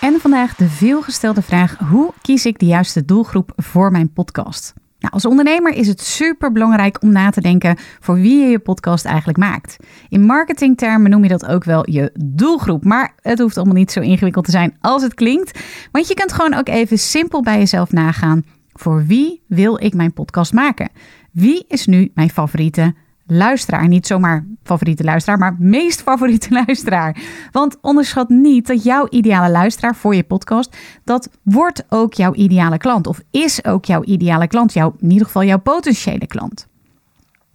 En vandaag de veelgestelde vraag: hoe kies ik de juiste doelgroep voor mijn podcast? Nou, als ondernemer is het super belangrijk om na te denken voor wie je je podcast eigenlijk maakt. In marketingtermen noem je dat ook wel je doelgroep, maar het hoeft allemaal niet zo ingewikkeld te zijn als het klinkt. Want je kunt gewoon ook even simpel bij jezelf nagaan: voor wie wil ik mijn podcast maken? Wie is nu mijn favoriete luisteraar. Niet zomaar favoriete luisteraar, maar meest favoriete luisteraar. Want onderschat niet dat jouw ideale luisteraar voor je podcast, dat wordt ook jouw ideale klant. Of is ook jouw ideale klant. Jouw, in ieder geval jouw potentiële klant.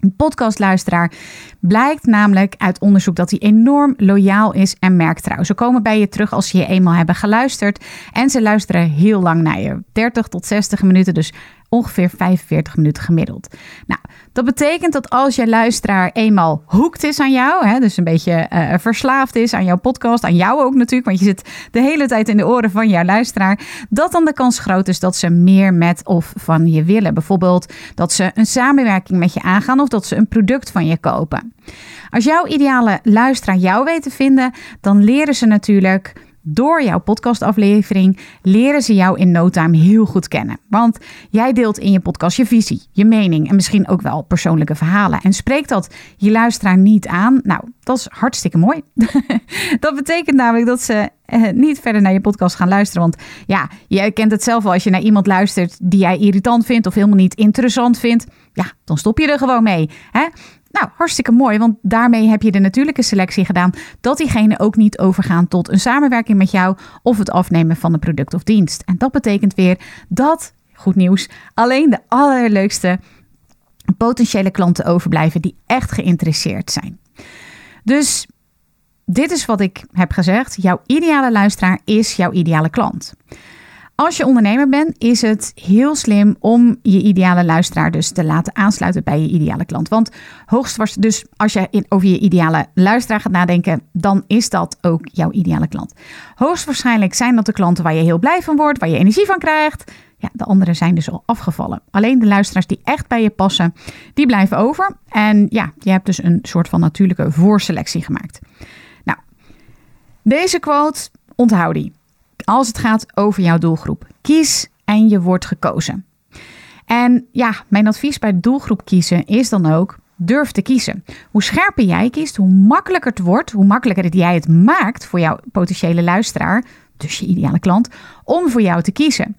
Een podcastluisteraar blijkt namelijk uit onderzoek dat hij enorm loyaal is en merktrouw. Ze komen bij je terug als ze je eenmaal hebben geluisterd. En ze luisteren heel lang naar je. 30 tot 60 minuten, dus ongeveer 45 minuten gemiddeld. Nou, dat betekent dat als je luisteraar eenmaal hoekt is aan jou, hè, dus een beetje uh, verslaafd is aan jouw podcast, aan jou ook natuurlijk, want je zit de hele tijd in de oren van jouw luisteraar, dat dan de kans groot is dat ze meer met of van je willen. Bijvoorbeeld dat ze een samenwerking met je aangaan of dat ze een product van je kopen. Als jouw ideale luisteraar jou weet te vinden, dan leren ze natuurlijk door jouw podcastaflevering leren ze jou in no time heel goed kennen. Want jij deelt in je podcast je visie, je mening en misschien ook wel persoonlijke verhalen. En spreekt dat je luisteraar niet aan? Nou, dat is hartstikke mooi. dat betekent namelijk dat ze eh, niet verder naar je podcast gaan luisteren. Want ja, jij kent het zelf wel als je naar iemand luistert die jij irritant vindt of helemaal niet interessant vindt. Ja, dan stop je er gewoon mee. Hè? Nou, hartstikke mooi, want daarmee heb je de natuurlijke selectie gedaan dat diegene ook niet overgaan tot een samenwerking met jou of het afnemen van een product of dienst. En dat betekent weer dat, goed nieuws, alleen de allerleukste potentiële klanten overblijven die echt geïnteresseerd zijn. Dus dit is wat ik heb gezegd. Jouw ideale luisteraar is jouw ideale klant. Als je ondernemer bent, is het heel slim om je ideale luisteraar dus te laten aansluiten bij je ideale klant. Want hoogstwaarschijnlijk, dus als je over je ideale luisteraar gaat nadenken, dan is dat ook jouw ideale klant. Hoogstwaarschijnlijk zijn dat de klanten waar je heel blij van wordt, waar je energie van krijgt. Ja, de anderen zijn dus al afgevallen. Alleen de luisteraars die echt bij je passen, die blijven over. En ja, je hebt dus een soort van natuurlijke voorselectie gemaakt. Nou, deze quote, onthoud die als het gaat over jouw doelgroep. Kies en je wordt gekozen. En ja, mijn advies bij doelgroep kiezen is dan ook durf te kiezen. Hoe scherper jij kiest, hoe makkelijker het wordt, hoe makkelijker jij het maakt voor jouw potentiële luisteraar, dus je ideale klant, om voor jou te kiezen.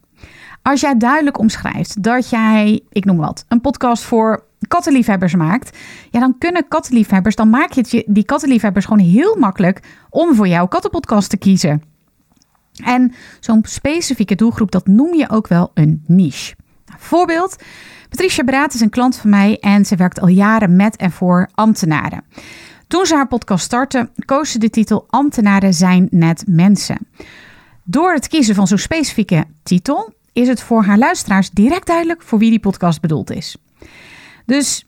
Als jij duidelijk omschrijft dat jij, ik noem wat, een podcast voor kattenliefhebbers maakt, ja, dan kunnen kattenliefhebbers, dan maak je het die kattenliefhebbers gewoon heel makkelijk om voor jouw kattenpodcast te kiezen. En zo'n specifieke doelgroep, dat noem je ook wel een niche. Nou, voorbeeld. Patricia Braat is een klant van mij en ze werkt al jaren met en voor ambtenaren. Toen ze haar podcast startte, koos ze de titel Ambtenaren zijn net mensen. Door het kiezen van zo'n specifieke titel is het voor haar luisteraars direct duidelijk voor wie die podcast bedoeld is. Dus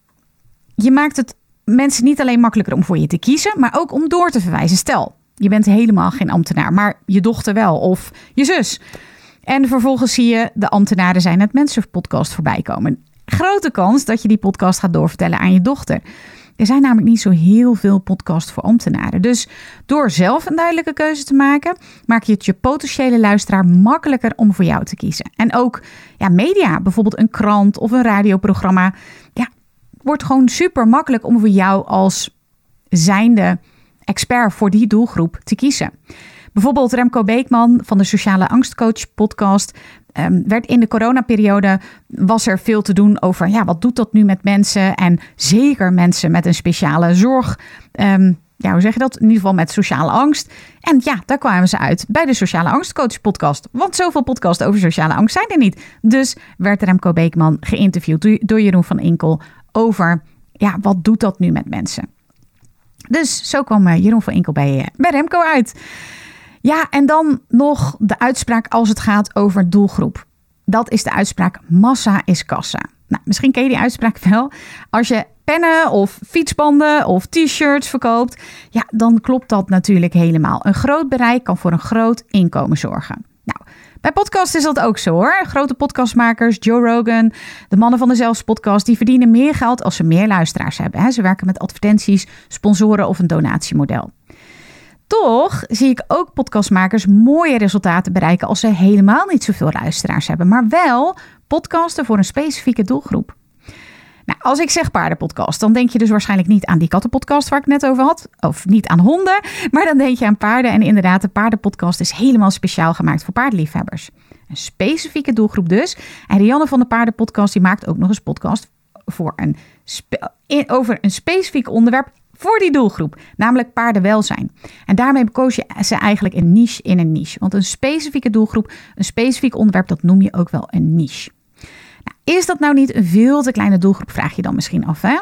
je maakt het mensen niet alleen makkelijker om voor je te kiezen, maar ook om door te verwijzen. Stel, je bent helemaal geen ambtenaar, maar je dochter wel of je zus. En vervolgens zie je de ambtenaren zijn het mensen podcast voorbij komen. Grote kans dat je die podcast gaat doorvertellen aan je dochter. Er zijn namelijk niet zo heel veel podcasts voor ambtenaren. Dus door zelf een duidelijke keuze te maken, maak je het je potentiële luisteraar makkelijker om voor jou te kiezen. En ook ja, media, bijvoorbeeld een krant of een radioprogramma, ja, wordt gewoon super makkelijk om voor jou als zijnde expert voor die doelgroep te kiezen. Bijvoorbeeld Remco Beekman van de Sociale Angstcoach podcast. Um, werd in de coronaperiode was er veel te doen over ja, wat doet dat nu met mensen en zeker mensen met een speciale zorg. Um, ja, hoe zeg je dat? In ieder geval met sociale angst. En ja, daar kwamen ze uit bij de Sociale Angstcoach podcast. Want zoveel podcasts over sociale angst zijn er niet. Dus werd Remco Beekman geïnterviewd door Jeroen van Inkel over ja, wat doet dat nu met mensen. Dus zo kwam eh, Jeroen van Inkel bij, eh, bij Remco uit. Ja, en dan nog de uitspraak als het gaat over doelgroep. Dat is de uitspraak massa is kassa. Nou, misschien ken je die uitspraak wel. Als je pennen of fietsbanden of t-shirts verkoopt, ja, dan klopt dat natuurlijk helemaal. Een groot bereik kan voor een groot inkomen zorgen. Nou, bij podcasts is dat ook zo hoor. Grote podcastmakers, Joe Rogan, de mannen van de Zelfs podcast, die verdienen meer geld als ze meer luisteraars hebben. Ze werken met advertenties, sponsoren of een donatiemodel. Toch zie ik ook podcastmakers mooie resultaten bereiken als ze helemaal niet zoveel luisteraars hebben, maar wel podcasten voor een specifieke doelgroep. Nou, als ik zeg paardenpodcast, dan denk je dus waarschijnlijk niet aan die kattenpodcast waar ik net over had. Of niet aan honden, maar dan denk je aan paarden. En inderdaad, de paardenpodcast is helemaal speciaal gemaakt voor paardenliefhebbers. Een specifieke doelgroep dus. En Rianne van de Paardenpodcast die maakt ook nog eens podcast voor een over een specifiek onderwerp voor die doelgroep, namelijk paardenwelzijn. En daarmee koos je ze eigenlijk een niche in een niche. Want een specifieke doelgroep, een specifiek onderwerp, dat noem je ook wel een niche. Is dat nou niet een veel te kleine doelgroep, vraag je dan misschien af. Hè?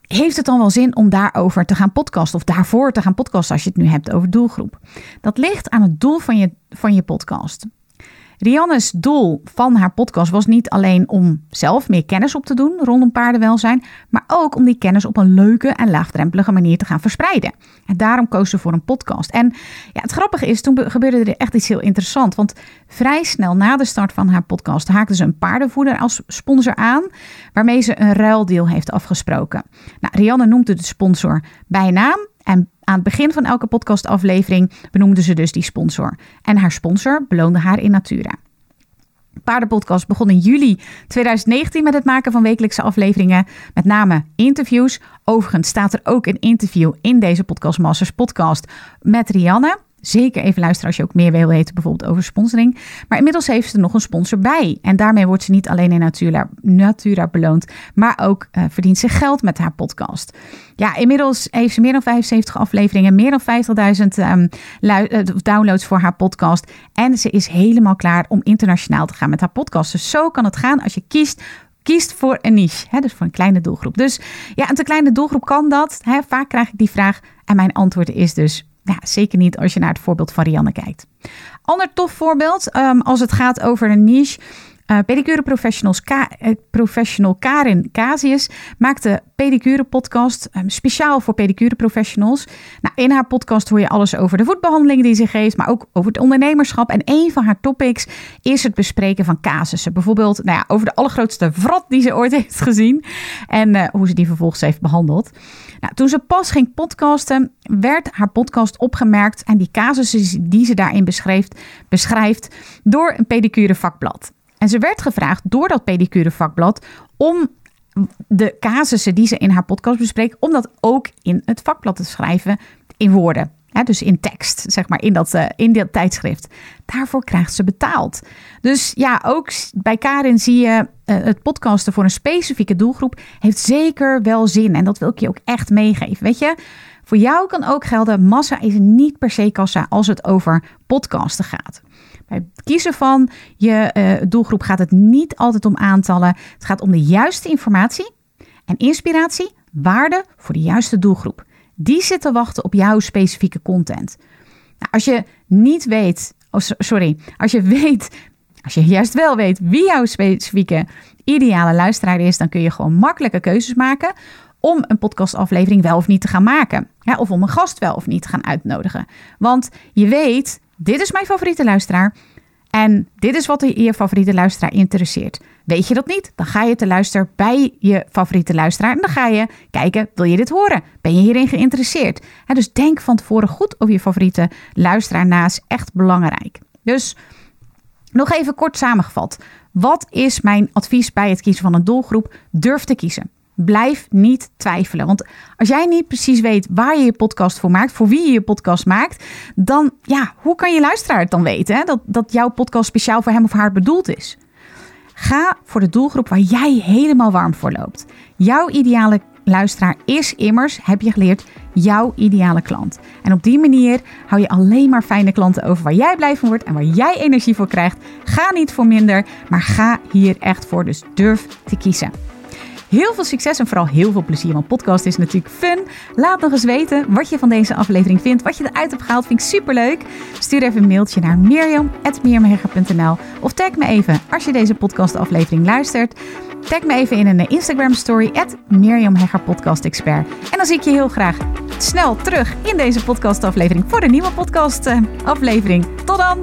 Heeft het dan wel zin om daarover te gaan podcasten of daarvoor te gaan podcasten als je het nu hebt over doelgroep? Dat ligt aan het doel van je, van je podcast. Rianne's doel van haar podcast was niet alleen om zelf meer kennis op te doen rondom paardenwelzijn, maar ook om die kennis op een leuke en laagdrempelige manier te gaan verspreiden. En daarom koos ze voor een podcast. En ja, het grappige is, toen gebeurde er echt iets heel interessants. Want vrij snel na de start van haar podcast haakte ze een paardenvoeder als sponsor aan, waarmee ze een ruildeal heeft afgesproken. Nou, Rianne noemde de sponsor bij naam en aan het begin van elke podcastaflevering benoemde ze dus die sponsor. En haar sponsor beloonde haar in natura. Paardenpodcast begon in juli 2019 met het maken van wekelijkse afleveringen, met name interviews. Overigens staat er ook een interview in deze Podcast Masters podcast met Rianne. Zeker even luisteren als je ook meer wil weten, bijvoorbeeld over sponsoring. Maar inmiddels heeft ze nog een sponsor bij. En daarmee wordt ze niet alleen in Natura, Natura beloond, maar ook uh, verdient ze geld met haar podcast. Ja, inmiddels heeft ze meer dan 75 afleveringen, meer dan 50.000 um, uh, downloads voor haar podcast. En ze is helemaal klaar om internationaal te gaan met haar podcast. Dus zo kan het gaan als je kiest kiest voor een niche, hè, dus voor een kleine doelgroep. Dus ja, een te kleine doelgroep kan dat. Hè. Vaak krijg ik die vraag en mijn antwoord is dus ja, zeker niet als je naar het voorbeeld van Rianne kijkt. Ander tof voorbeeld um, als het gaat over een niche. Uh, pedicure professionals uh, professional Karin Casius maakt de pedicure podcast um, speciaal voor pedicure professionals. Nou, in haar podcast hoor je alles over de voetbehandeling die ze geeft, maar ook over het ondernemerschap. En een van haar topics is het bespreken van casussen. Bijvoorbeeld nou ja, over de allergrootste vrat die ze ooit heeft gezien en uh, hoe ze die vervolgens heeft behandeld. Nou, toen ze pas ging podcasten, werd haar podcast opgemerkt en die casussen die ze daarin beschrijft, beschrijft door een pedicure vakblad. En ze werd gevraagd door dat pedicure vakblad om de casussen die ze in haar podcast bespreekt, om dat ook in het vakblad te schrijven in woorden. dus in tekst, zeg maar, in dat, uh, in dat tijdschrift. Daarvoor krijgt ze betaald. Dus ja, ook bij Karin zie je uh, het podcasten voor een specifieke doelgroep heeft zeker wel zin. En dat wil ik je ook echt meegeven. Weet je, voor jou kan ook gelden, massa is niet per se kassa als het over podcasten gaat. Bij het kiezen van je uh, doelgroep gaat het niet altijd om aantallen. Het gaat om de juiste informatie en inspiratie, waarde voor de juiste doelgroep. Die zit te wachten op jouw specifieke content. Nou, als je niet weet, oh, sorry, als je weet, als je juist wel weet wie jouw specifieke ideale luisteraar is, dan kun je gewoon makkelijke keuzes maken om een podcastaflevering wel of niet te gaan maken. Of om een gast wel of niet te gaan uitnodigen. Want je weet, dit is mijn favoriete luisteraar. En dit is wat je favoriete luisteraar interesseert. Weet je dat niet? Dan ga je te luisteren bij je favoriete luisteraar. En dan ga je kijken, wil je dit horen? Ben je hierin geïnteresseerd? dus denk van tevoren goed over je favoriete luisteraar na. Is echt belangrijk. Dus nog even kort samengevat. Wat is mijn advies bij het kiezen van een doelgroep? Durf te kiezen. Blijf niet twijfelen. Want als jij niet precies weet waar je je podcast voor maakt, voor wie je je podcast maakt, dan ja, hoe kan je luisteraar het dan weten hè? Dat, dat jouw podcast speciaal voor hem of haar bedoeld is? Ga voor de doelgroep waar jij helemaal warm voor loopt. Jouw ideale luisteraar is immers, heb je geleerd, jouw ideale klant. En op die manier hou je alleen maar fijne klanten over waar jij blij van wordt en waar jij energie voor krijgt. Ga niet voor minder, maar ga hier echt voor. Dus durf te kiezen. Heel veel succes en vooral heel veel plezier, want podcast is natuurlijk fun. Laat nog eens weten wat je van deze aflevering vindt, wat je eruit hebt gehaald. Vind ik superleuk. Stuur even een mailtje naar mirjam.mirjamhegger.nl of tag me even als je deze podcastaflevering luistert. Tag me even in een Instagram story, Mirjam Podcast Expert. En dan zie ik je heel graag snel terug in deze podcastaflevering voor de nieuwe podcastaflevering. Tot dan!